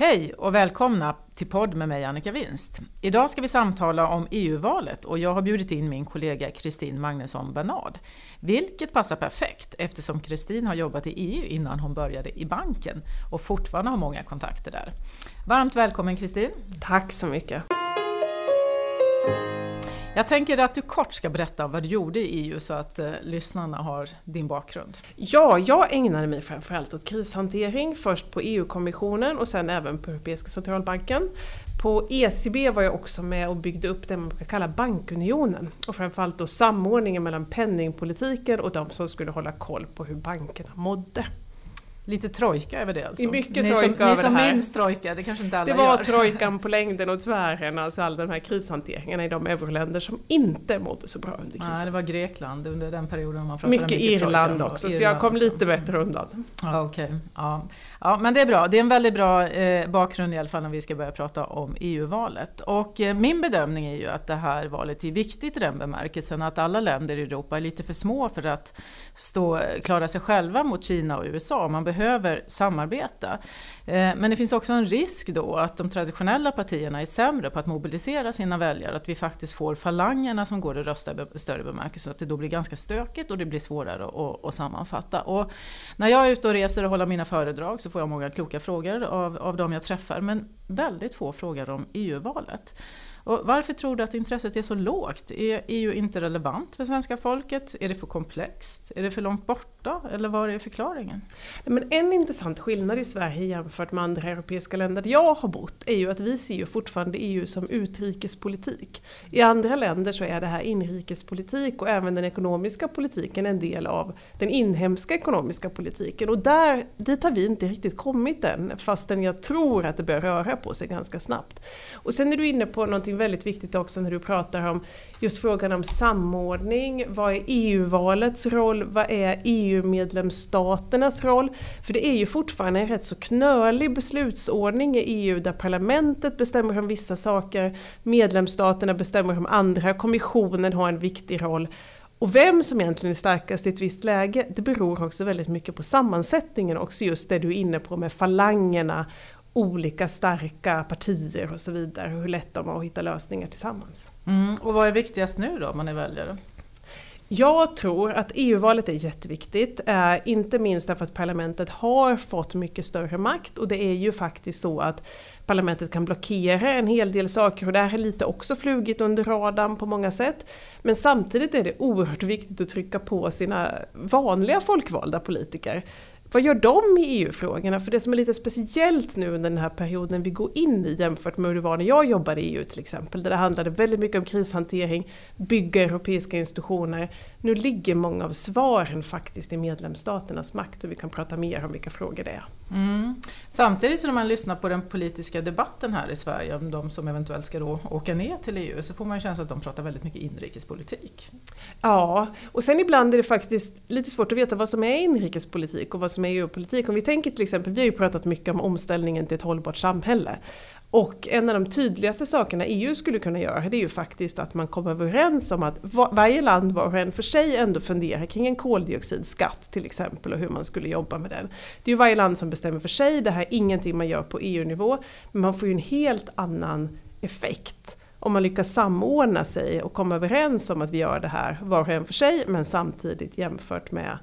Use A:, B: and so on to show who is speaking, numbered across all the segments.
A: Hej och välkomna till podd med mig Annika Winst. Idag ska vi samtala om EU-valet och jag har bjudit in min kollega Kristin Magnusson Bernard. Vilket passar perfekt eftersom Kristin har jobbat i EU innan hon började i banken och fortfarande har många kontakter där. Varmt välkommen Kristin!
B: Tack så mycket!
A: Jag tänker att du kort ska berätta vad du gjorde i EU så att eh, lyssnarna har din bakgrund.
B: Ja, jag ägnade mig framförallt åt krishantering, först på EU-kommissionen och sen även på Europeiska centralbanken. På ECB var jag också med och byggde upp det man brukar kalla bankunionen och framförallt då samordningen mellan penningpolitiken och de som skulle hålla koll på hur bankerna mådde.
A: Lite trojka över det alltså?
B: Det mycket
A: ni som, Ni som minns trojka, det kanske inte alla
B: Det var
A: gör.
B: trojkan på längden och tvären, alltså all den här krishanteringen i de euroländer som inte mådde så bra under krisen.
A: Nej, det var Grekland under den perioden man pratade
B: mycket, Irland
A: trojka.
B: också, så
A: Irland
B: jag kom
A: också.
B: lite bättre undan.
A: Ja, okej. Ja. ja, men det är bra. Det är en väldigt bra eh, bakgrund i alla fall när vi ska börja prata om EU-valet. Och eh, min bedömning är ju att det här valet är viktigt i den bemärkelsen att alla länder i Europa är lite för små för att stå, klara sig själva mot Kina och USA. Man behöver samarbeta. Eh, men det finns också en risk då att de traditionella partierna är sämre på att mobilisera sina väljare. Att vi faktiskt får falangerna som går och röstar i större bemärkelse. Att det då blir ganska stökigt och det blir svårare att, att sammanfatta. Och när jag är ute och reser och håller mina föredrag så får jag många kloka frågor av, av de jag träffar. Men väldigt få frågar om EU-valet. Och varför tror du att intresset är så lågt? Är EU inte relevant för svenska folket? Är det för komplext? Är det för långt borta? Eller vad är förklaringen?
B: Men en intressant skillnad i Sverige jämfört med andra europeiska länder där jag har bott är ju att vi ser ju fortfarande EU som utrikespolitik. I andra länder så är det här inrikespolitik och även den ekonomiska politiken en del av den inhemska ekonomiska politiken. Och där, dit har vi inte riktigt kommit än, fastän jag tror att det börjar röra på sig ganska snabbt. Och sen är du inne på någonting väldigt viktigt också när du pratar om just frågan om samordning. Vad är EU-valets roll? Vad är EU EU-medlemsstaternas roll? För det är ju fortfarande en rätt så knölig beslutsordning i EU där parlamentet bestämmer om vissa saker, medlemsstaterna bestämmer om andra, kommissionen har en viktig roll. Och vem som egentligen är starkast i ett visst läge, det beror också väldigt mycket på sammansättningen, också just det du är inne på med falangerna, olika starka partier och så vidare, hur lätt de har att hitta lösningar tillsammans.
A: Mm. Och vad är viktigast nu då, om man är väljare?
B: Jag tror att EU-valet är jätteviktigt, eh, inte minst därför att parlamentet har fått mycket större makt och det är ju faktiskt så att parlamentet kan blockera en hel del saker och det här är lite också flugit under radarn på många sätt. Men samtidigt är det oerhört viktigt att trycka på sina vanliga folkvalda politiker. Vad gör de i EU-frågorna? För det som är lite speciellt nu under den här perioden vi går in i jämfört med hur det var när jag jobbade i EU till exempel, där det handlade väldigt mycket om krishantering, bygga europeiska institutioner. Nu ligger många av svaren faktiskt i medlemsstaternas makt och vi kan prata mer om vilka frågor det är.
A: Mm. Samtidigt så när man lyssnar på den politiska debatten här i Sverige om de som eventuellt ska då åka ner till EU så får man ju känslan att de pratar väldigt mycket inrikespolitik.
B: Ja, och sen ibland är det faktiskt lite svårt att veta vad som är inrikespolitik och vad som är EU-politik. Om vi tänker till exempel, vi har ju pratat mycket om omställningen till ett hållbart samhälle. Och en av de tydligaste sakerna EU skulle kunna göra det är ju faktiskt att man kommer överens om att varje land var och en för sig ändå funderar kring en koldioxidskatt till exempel och hur man skulle jobba med den. Det är ju varje land som bestämmer för sig, det här är ingenting man gör på EU-nivå, men man får ju en helt annan effekt om man lyckas samordna sig och komma överens om att vi gör det här var och en för sig men samtidigt jämfört med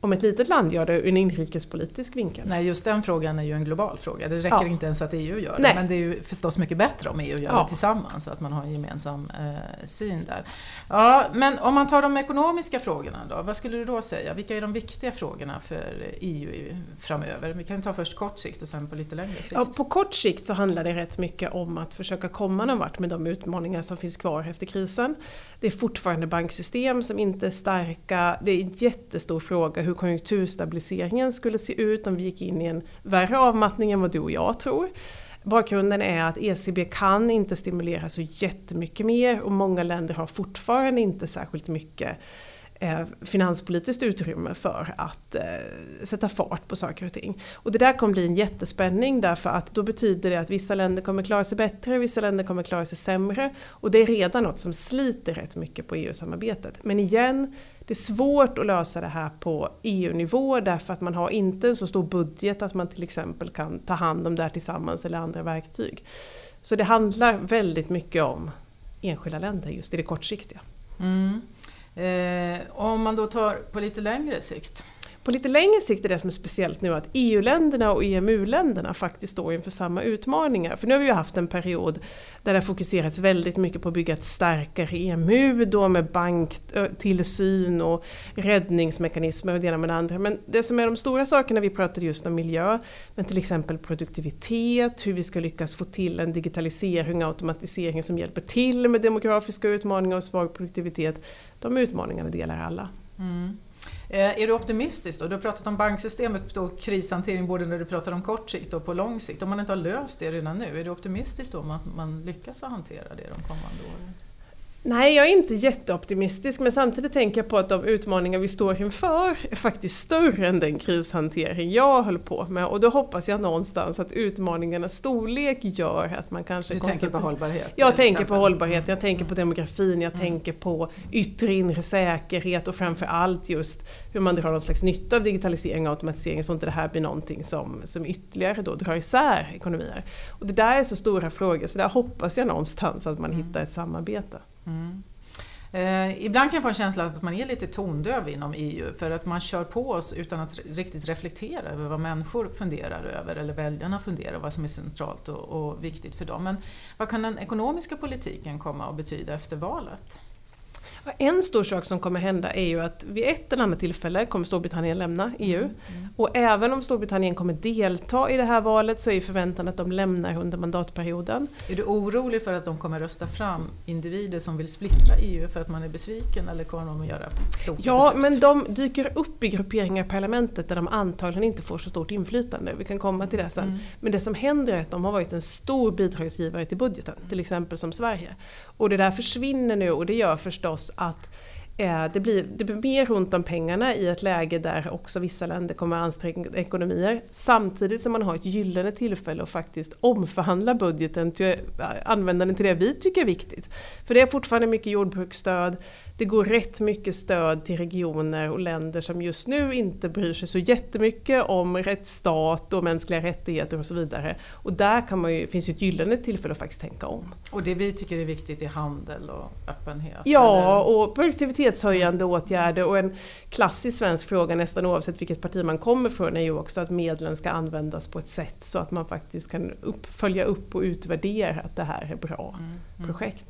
B: om ett litet land gör det ur en inrikespolitisk vinkel.
A: Nej, just den frågan är ju en global fråga. Det räcker
B: Ja.
A: inte ens att EU gör det.
B: Nej.
A: Men det är ju förstås mycket bättre om EU gör
B: Ja.
A: det tillsammans så att man har en gemensam eh, syn där. Ja, men om man tar de ekonomiska frågorna då, vad skulle du då säga? Vilka är de viktiga frågorna för EU framöver? Vi kan ta först kort sikt och sen på lite längre sikt.
B: Ja, på kort sikt så handlar det rätt mycket om att försöka komma någon vart med de utmaningar som finns kvar efter krisen. Det är fortfarande banksystem som inte är starka. Det är en jättestor fråga hur konjunkturstabiliseringen skulle se ut om vi gick in i en värre avmattning än vad du och jag tror. Bakgrunden är att ECB kan inte stimulera så jättemycket mer och många länder har fortfarande inte särskilt mycket eh, finanspolitiskt utrymme för att eh, sätta fart på saker och ting. Och det där kommer bli en jättespänning därför att då betyder det att vissa länder kommer klara sig bättre, vissa länder kommer klara sig sämre. Och det är redan något som sliter rätt mycket på EU-samarbetet. Men igen, Det är svårt att lösa det här på EU-nivå därför att man har inte en så stor budget att man till exempel kan ta hand om det här tillsammans eller andra verktyg. Så det handlar väldigt mycket om enskilda länder just i det kortsiktiga.
A: Mm. Eh, om man då tar på lite längre sikt?
B: På lite längre sikt är det som är speciellt nu att EU-länderna och EMU-länderna faktiskt står inför samma utmaningar. För nu har vi ju haft en period där det har fokuserats väldigt mycket på att bygga ett starkare EMU då med banktillsyn och räddningsmekanismer och det ena med det andra. Men det som är de stora sakerna, vi pratade just om miljö, men till exempel produktivitet, hur vi ska lyckas få till en digitalisering och automatisering som hjälper till med demografiska utmaningar och svag produktivitet. De utmaningarna delar alla. Mm.
A: Eh, är du optimistisk då? Du har pratat om banksystemet och krishantering både när du pratar om kort sikt och på lång sikt. Om man inte har löst det redan nu, är du optimistisk då om att man lyckas hantera det de kommande åren?
B: Nej, jag är inte jätteoptimistisk men samtidigt tänker jag på att de utmaningar vi står inför är faktiskt större än den krishantering jag höll på med och då hoppas jag någonstans att utmaningarnas storlek gör att man kanske...
A: Du tänker på hållbarhet?
B: Jag tänker exempel. på hållbarhet, jag tänker på demografin, jag mm. tänker på yttre inre säkerhet och framför allt just hur man drar någon slags nytta av digitalisering och automatisering så inte det här blir någonting som, som ytterligare då drar isär ekonomier. Och det där är så stora frågor så där hoppas jag någonstans att man mm. hittar ett samarbete. Mm.
A: Eh, ibland kan jag få en känsla av att man är lite tondöv inom EU för att man kör på oss utan att riktigt reflektera över vad människor funderar över eller väljarna funderar vad som är centralt och, och viktigt för dem. Men vad kan den ekonomiska politiken komma att betyda efter valet?
B: En stor sak som kommer hända är ju att vid ett eller annat tillfälle kommer Storbritannien lämna EU. Mm. mm. Och även om Storbritannien kommer delta i det här valet så är förväntan att de lämnar under mandatperioden.
A: Är du orolig för att de kommer rösta fram individer som vill splittra EU för att man är besviken eller kommer de att göra kloka
B: Ja, beslut? men de dyker upp i grupperingar i parlamentet där de antagligen inte får så stort inflytande. Vi kan komma till det sen. Mm. Men det som händer är att de har varit en stor bidragsgivare till budgeten, till exempel som Sverige. Och det där försvinner nu och det gör förstås att det blir, det blir mer ont om pengarna i ett läge där också vissa länder kommer att anstränga ekonomier. Samtidigt som man har ett gyllene tillfälle att faktiskt omförhandla budgeten, till, använda den till det vi tycker är viktigt. För det är fortfarande mycket jordbruksstöd, det går rätt mycket stöd till regioner och länder som just nu inte bryr sig så jättemycket om rättsstat och mänskliga rättigheter och så vidare. Och där kan man ju, finns ju ett gyllene tillfälle att faktiskt tänka om.
A: Och det vi tycker är viktigt är handel och öppenhet?
B: Ja, eller? och produktivitetshöjande åtgärder och en klassisk svensk fråga nästan oavsett vilket parti man kommer från är ju också att medlen ska användas på ett sätt så att man faktiskt kan upp, följa upp och utvärdera att det här är bra mm, mm. projekt.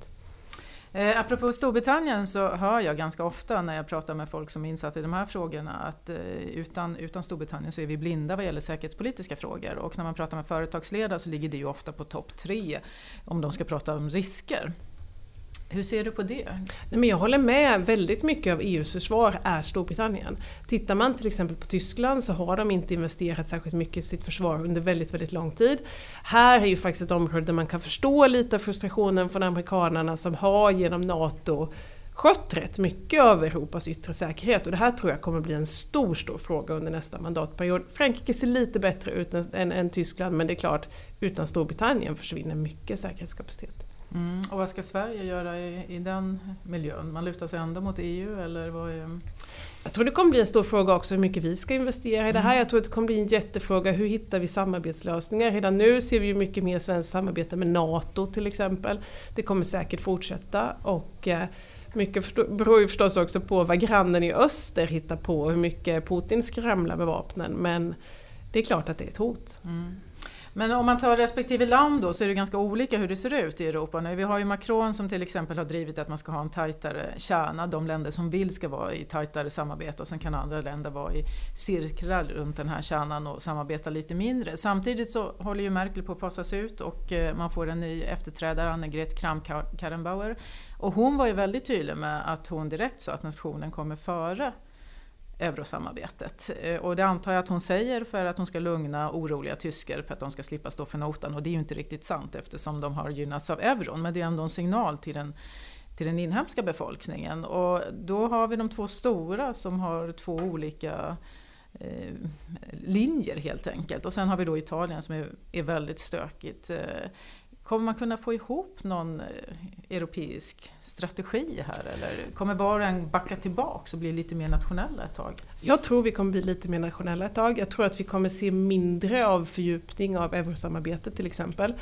A: Eh, apropå Storbritannien så hör jag ganska ofta när jag pratar med folk som är insatta i de här frågorna att eh, utan, utan Storbritannien så är vi blinda vad gäller säkerhetspolitiska frågor. Och när man pratar med företagsledare så ligger det ju ofta på topp tre om de ska prata om risker. Hur ser du på det?
B: Nej, men jag håller med, väldigt mycket av EUs försvar är Storbritannien. Tittar man till exempel på Tyskland så har de inte investerat särskilt mycket i sitt försvar under väldigt, väldigt lång tid. Här är ju faktiskt ett område där man kan förstå lite av frustrationen från amerikanerna som har genom NATO skött rätt mycket av Europas yttre säkerhet och det här tror jag kommer bli en stor, stor fråga under nästa mandatperiod. Frankrike ser lite bättre ut än, än, än Tyskland men det är klart, utan Storbritannien försvinner mycket säkerhetskapacitet.
A: Mm. Och vad ska Sverige göra i, i, den miljön? Man lutar sig ändå mot EU eller vad är...
B: Jag tror det kommer bli en stor fråga också hur mycket vi ska investera i det här. Mm. Jag tror det kommer bli en jättefråga hur hittar vi samarbetslösningar? Redan nu ser vi ju mycket mer svenskt samarbete med NATO till exempel. Det kommer säkert fortsätta och eh, mycket beror ju förstås också på vad grannen i öster hittar på, hur mycket Putin skramlar med vapnen. Men det är klart att det är ett hot. Mm.
A: Men om man tar respektive land då så är det ganska olika hur det ser ut i Europa nu. Vi har ju Macron som till exempel har drivit att man ska ha en tajtare kärna. De länder som vill ska vara i tajtare samarbete och sen kan andra länder vara i cirklar runt den här kärnan och samarbeta lite mindre. Samtidigt så håller ju Merkel på att fasas ut och eh, man får en ny efterträdare, Annegret Kramp-Karrenbauer. Och hon var ju väldigt tydlig med att hon direkt sa att nationen kommer före eurosamarbetet. Eh, och det antar jag att hon säger för att hon ska lugna oroliga tyskar för att de ska slippa stå för notan. Och det är ju inte riktigt sant eftersom de har gynnats av euron. Men det är ändå en signal till den, till den inhemska befolkningen. Och då har vi de två stora som har två olika eh, linjer helt enkelt. Och sen har vi då Italien som är, är väldigt stökigt. Eh, kommer man kunna få ihop någon eh, europeisk strategi här eller kommer var och en backa tillbaks och bli lite mer nationella ett tag?
B: Jag tror vi kommer bli lite mer nationella ett tag. Jag tror att vi kommer se mindre av fördjupning av eurosamarbetet till exempel.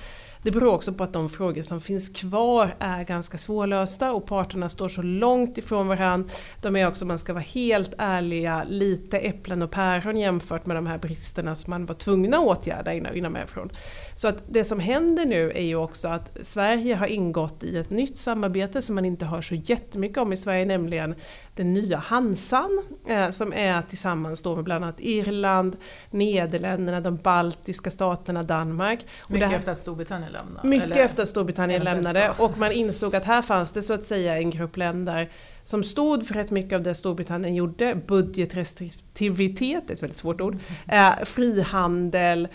B: Det beror också på att de frågor som finns kvar är ganska svårlösta och parterna står så långt ifrån varandra. De är också, om man ska vara helt ärliga, lite äpplen och päron jämfört med de här bristerna som man var tvungna att åtgärda inom, inom euron. Så att det som händer nu är ju också att Sverige har ingått i ett nytt samarbete som man inte hör så jättemycket om i Sverige, nämligen den nya Hansan eh, som är tillsammans då med bland annat Irland, Nederländerna, de baltiska staterna, Danmark.
A: Mycket här, efter att Storbritannien lämnade?
B: Mycket eller? efter att Storbritannien lämnade och man insåg att här fanns det så att säga en grupp länder som stod för rätt mycket av det Storbritannien gjorde, budgetrestriktivitet, ett väldigt svårt ord, eh, frihandel,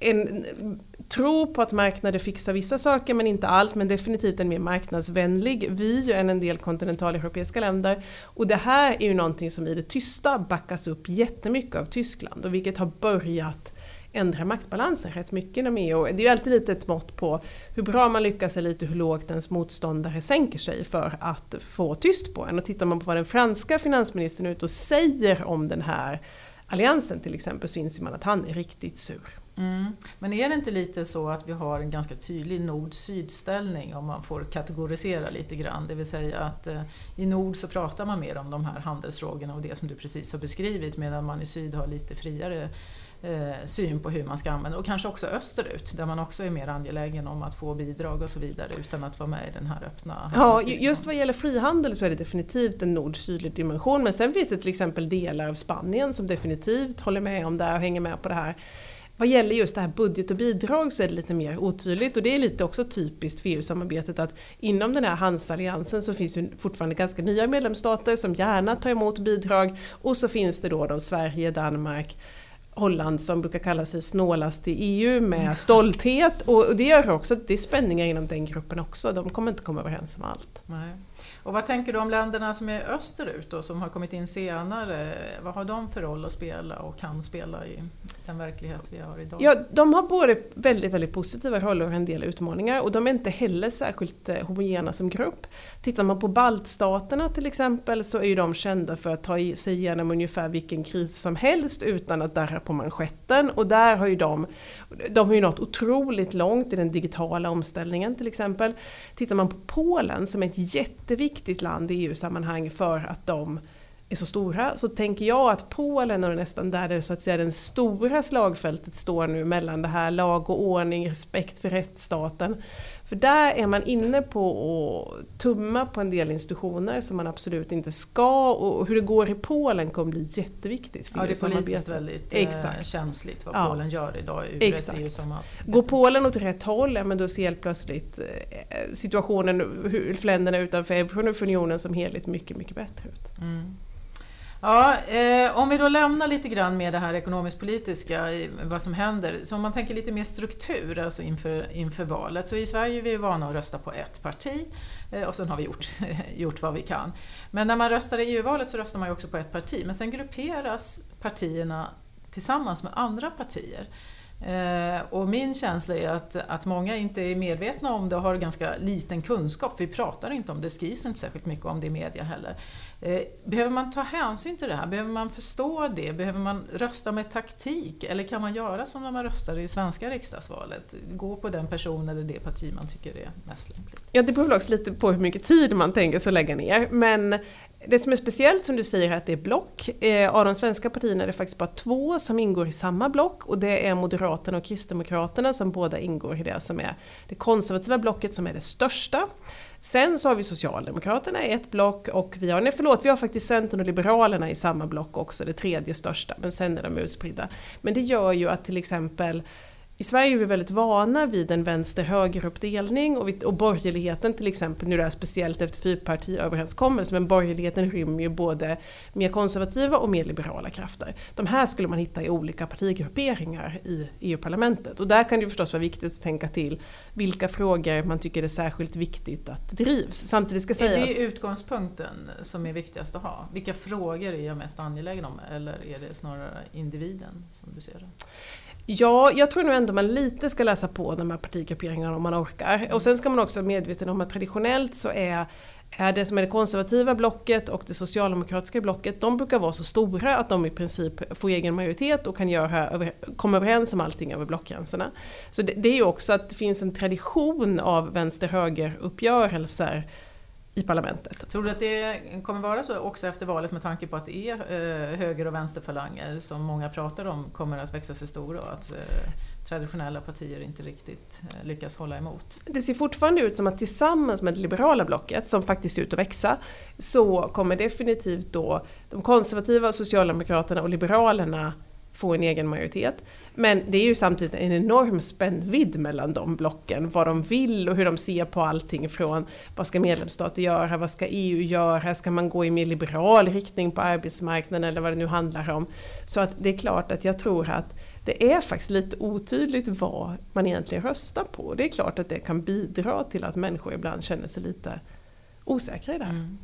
B: en tro på att marknader fixar vissa saker men inte allt, men definitivt en mer marknadsvänlig vy än en del kontinentaleuropeiska länder. Och det här är ju någonting som i det tysta backas upp jättemycket av Tyskland och vilket har börjat ändra maktbalansen rätt mycket inom EU. Det är ju alltid lite ett mått på hur bra man lyckas eller lite hur lågt ens motståndare sänker sig för att få tyst på en. Och tittar man på vad den franska finansministern är ute och säger om den här alliansen till exempel så inser man att han är riktigt sur.
A: Mm. Men är det inte lite så att vi har en ganska tydlig nord-syd-ställning om man får kategorisera lite grann? Det vill säga att eh, i nord så pratar man mer om de här handelsfrågorna och det som du precis har beskrivit medan man i syd har lite friare eh, syn på hur man ska använda och kanske också österut där man också är mer angelägen om att få bidrag och så vidare utan att vara med i den här öppna
B: Ja, just vad gäller frihandel så är det definitivt en nord-sydlig dimension men sen finns det till exempel delar av Spanien som definitivt håller med om det och hänger med på det här. Vad gäller just det här budget och bidrag så är det lite mer otydligt och det är lite också typiskt för EU-samarbetet att inom den här handelsalliansen så finns ju fortfarande ganska nya medlemsstater som gärna tar emot bidrag och så finns det då, då Sverige, Danmark, Holland som brukar kalla sig snålast i EU med stolthet och det gör också att det är spänningar inom den gruppen också. De kommer inte komma överens om allt.
A: Nej. Och vad tänker du om länderna som är österut och som har kommit in senare? Vad har de för roll att spela och kan spela i den verklighet vi har idag?
B: Ja, de har både väldigt, väldigt positiva roller och en del utmaningar och de är inte heller särskilt eh, homogena som grupp. Tittar man på baltstaterna till exempel så är ju de kända för att ta sig igenom ungefär vilken kris som helst utan att darra på manschetten och där har ju de, de har ju nått otroligt långt i den digitala omställningen till exempel. Tittar man på Polen som är ett jätteviktigt land i EU-sammanhang för att de är så stora så tänker jag att Polen är nästan där det så att säga den stora slagfältet står nu mellan det här lag och ordning, respekt för rättsstaten. För där är man inne på att tumma på en del institutioner som man absolut inte ska och hur det går i Polen kommer bli jätteviktigt.
A: För ja, det är politiskt väldigt eh, Exakt. känsligt vad ja. Polen gör idag ur
B: Exakt. ett EU-samarbete. Går Polen åt rätt håll, ja, men då ser helt plötsligt eh, situationen för länderna utanför unionen som helhet mycket, mycket bättre ut. Mm.
A: Ja, eh, om vi då lämnar lite grann med det här ekonomisk-politiska, vad som händer. Så om man tänker lite mer struktur alltså inför, inför valet. Så i Sverige är vi vana att rösta på ett parti eh, och sen har vi gjort, gjort vad vi kan. Men när man röstar i EU-valet så röstar man ju också på ett parti. Men sen grupperas partierna tillsammans med andra partier. Eh, och min känsla är att, att många inte är medvetna om det och har ganska liten kunskap. Vi pratar inte om det, skrivs inte särskilt mycket om det i media heller. Eh, behöver man ta hänsyn till det här? Behöver man förstå det? Behöver man rösta med taktik? Eller kan man göra som när man röstade i svenska riksdagsvalet? Gå på den person eller det parti man tycker är mest lämpligt?
B: Ja, det beror också lite på hur mycket tid man tänker sig lägga ner. Men det som är speciellt som du säger är att det är block. Eh, av de svenska partierna är det faktiskt bara två som ingår i samma block och det är Moderaterna och Kristdemokraterna som båda ingår i det som är det konservativa blocket som är det största. Sen så har vi Socialdemokraterna i ett block och vi har, nej förlåt, vi har faktiskt Centern och Liberalerna i samma block också, det tredje största, men sen är de utspridda. Men det gör ju att till exempel i Sverige är vi väldigt vana vid en vänster-höger-uppdelning och, och borgerligheten till exempel, nu är det speciellt efter fyrpartiöverenskommelsen, men borgerligheten rymmer ju både mer konservativa och mer liberala krafter. De här skulle man hitta i olika partigrupperingar i EU-parlamentet och där kan det förstås vara viktigt att tänka till vilka frågor man tycker är särskilt viktigt att drivs. Samtidigt ska sägas...
A: Är det utgångspunkten som är viktigast att ha? Vilka frågor är jag mest angelägen om eller är det snarare individen som du ser det?
B: Ja, jag tror nog ändå man lite ska läsa på de här partigrupperingarna om man orkar. Och sen ska man också vara medveten om att traditionellt så är är det som är det konservativa blocket och det socialdemokratiska blocket, de brukar vara så stora att de i princip får egen majoritet och kan göra, komma överens om allting över blockgränserna. Så det, det är ju också att det finns en tradition av vänster-höger-uppgörelser i parlamentet.
A: Tror du att det kommer vara så också efter valet med tanke på att det är eh, höger och vänsterfalanger som många pratar om kommer att växa sig stora och att eh, traditionella partier inte riktigt eh, lyckas hålla emot?
B: Det ser fortfarande ut som att tillsammans med det liberala blocket, som faktiskt ser ut att växa, så kommer definitivt då de konservativa, Socialdemokraterna och Liberalerna få en egen majoritet. Men det är ju samtidigt en enorm spännvidd mellan de blocken, vad de vill och hur de ser på allting från vad ska medlemsstater göra, vad ska EU göra, ska man gå i mer liberal riktning på arbetsmarknaden eller vad det nu handlar om. Så att det är klart att jag tror att det är faktiskt lite otydligt vad man egentligen röstar på. Det är klart att det kan bidra till att människor ibland känner sig lite osäkra i det här. Mm.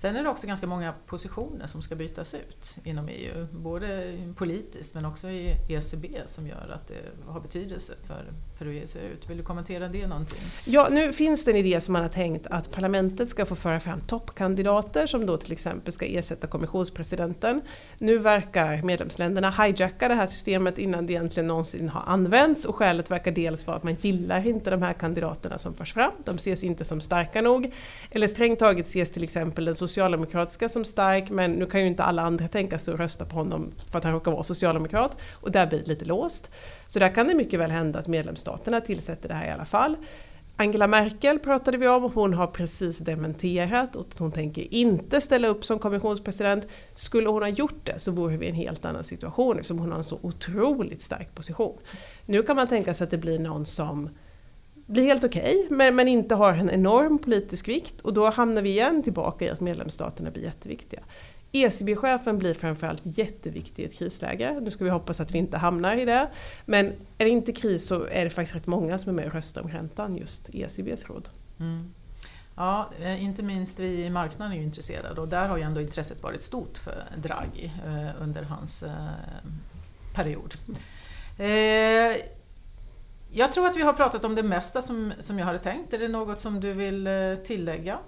A: Sen är det också ganska många positioner som ska bytas ut inom EU, både politiskt men också i ECB som gör att det har betydelse för, för hur EU ser ut. Vill du kommentera det någonting?
B: Ja, nu finns det en idé som man har tänkt att parlamentet ska få föra fram toppkandidater som då till exempel ska ersätta kommissionspresidenten. Nu verkar medlemsländerna hijacka det här systemet innan det egentligen någonsin har använts och skälet verkar dels vara att man gillar inte de här kandidaterna som förs fram. De ses inte som starka nog. Eller strängt taget ses till exempel den socialdemokratiska som stark men nu kan ju inte alla andra tänka sig att rösta på honom för att han råkar vara socialdemokrat och där blir det lite låst. Så där kan det mycket väl hända att medlemsstaterna tillsätter det här i alla fall. Angela Merkel pratade vi om, hon har precis dementerat och hon tänker inte ställa upp som kommissionspresident. Skulle hon ha gjort det så vore vi i en helt annan situation eftersom hon har en så otroligt stark position. Nu kan man tänka sig att det blir någon som blir helt okej, okay, men, men inte har en enorm politisk vikt och då hamnar vi igen tillbaka i att medlemsstaterna blir jätteviktiga. ECB-chefen blir framförallt jätteviktig i ett krisläge. Nu ska vi hoppas att vi inte hamnar i det. Men är det inte kris så är det faktiskt rätt många som är med och röstar om räntan, just ECBs råd. Mm.
A: Ja, eh, inte minst vi i marknaden är ju intresserade och där har ju ändå intresset varit stort för Draghi eh, under hans eh, period. Eh, jag tror att vi har pratat om det mesta som, som jag hade tänkt. Är det något som du vill eh, tillägga?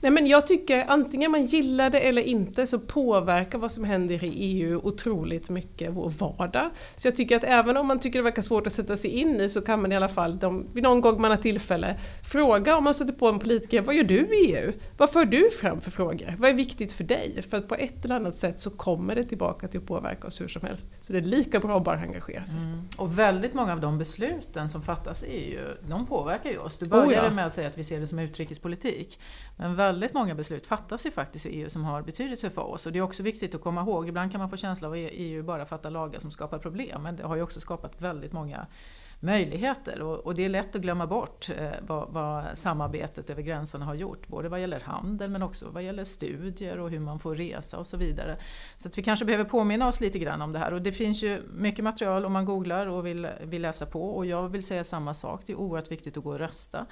B: Nej men jag tycker antingen man gillar det eller inte så påverkar vad som händer i EU otroligt mycket vår vardag. Så jag tycker att även om man tycker det verkar svårt att sätta sig in i så kan man i alla fall, de, vid någon gång man har tillfälle, fråga om man sätter på en politiker, vad gör du i EU? Vad för du fram för frågor? Vad är viktigt för dig? För att på ett eller annat sätt så kommer det tillbaka till att påverka oss hur som helst. Så det är lika bra att bara engagera sig. Mm.
A: Och väldigt många av de besluten som fattas i EU, de påverkar ju oss. Du började oh ja. med att säga att vi ser det som utrikespolitik. Men väldigt många beslut fattas ju faktiskt i EU som har betydelse för oss. Och det är också viktigt att komma ihåg, ibland kan man få känsla av att EU bara fattar lagar som skapar problem. Men det har ju också skapat väldigt många möjligheter och, och det är lätt att glömma bort eh, vad, vad, samarbetet över gränserna har gjort. Både vad gäller handel men också vad gäller studier och hur man får resa och så vidare. Så att vi kanske behöver påminna oss lite grann om det här. Och det finns ju mycket material om man googlar och vill, vill läsa på och jag vill säga samma sak. Det är oerhört viktigt att gå och rösta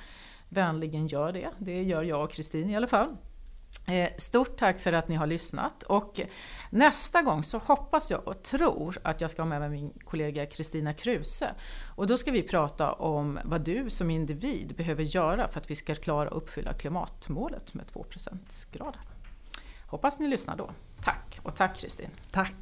A: vänligen gör det. Det gör jag och Kristin i alla fall. Eh, stort tack för att ni har lyssnat och nästa gång så hoppas jag och tror att jag ska ha med mig min kollega Kristina Kruse och då ska vi prata om vad du som individ behöver göra för att vi ska klara att uppfylla klimatmålet med 2% grader. Hoppas ni lyssnar då. Tack och tack Kristin.
B: Tack.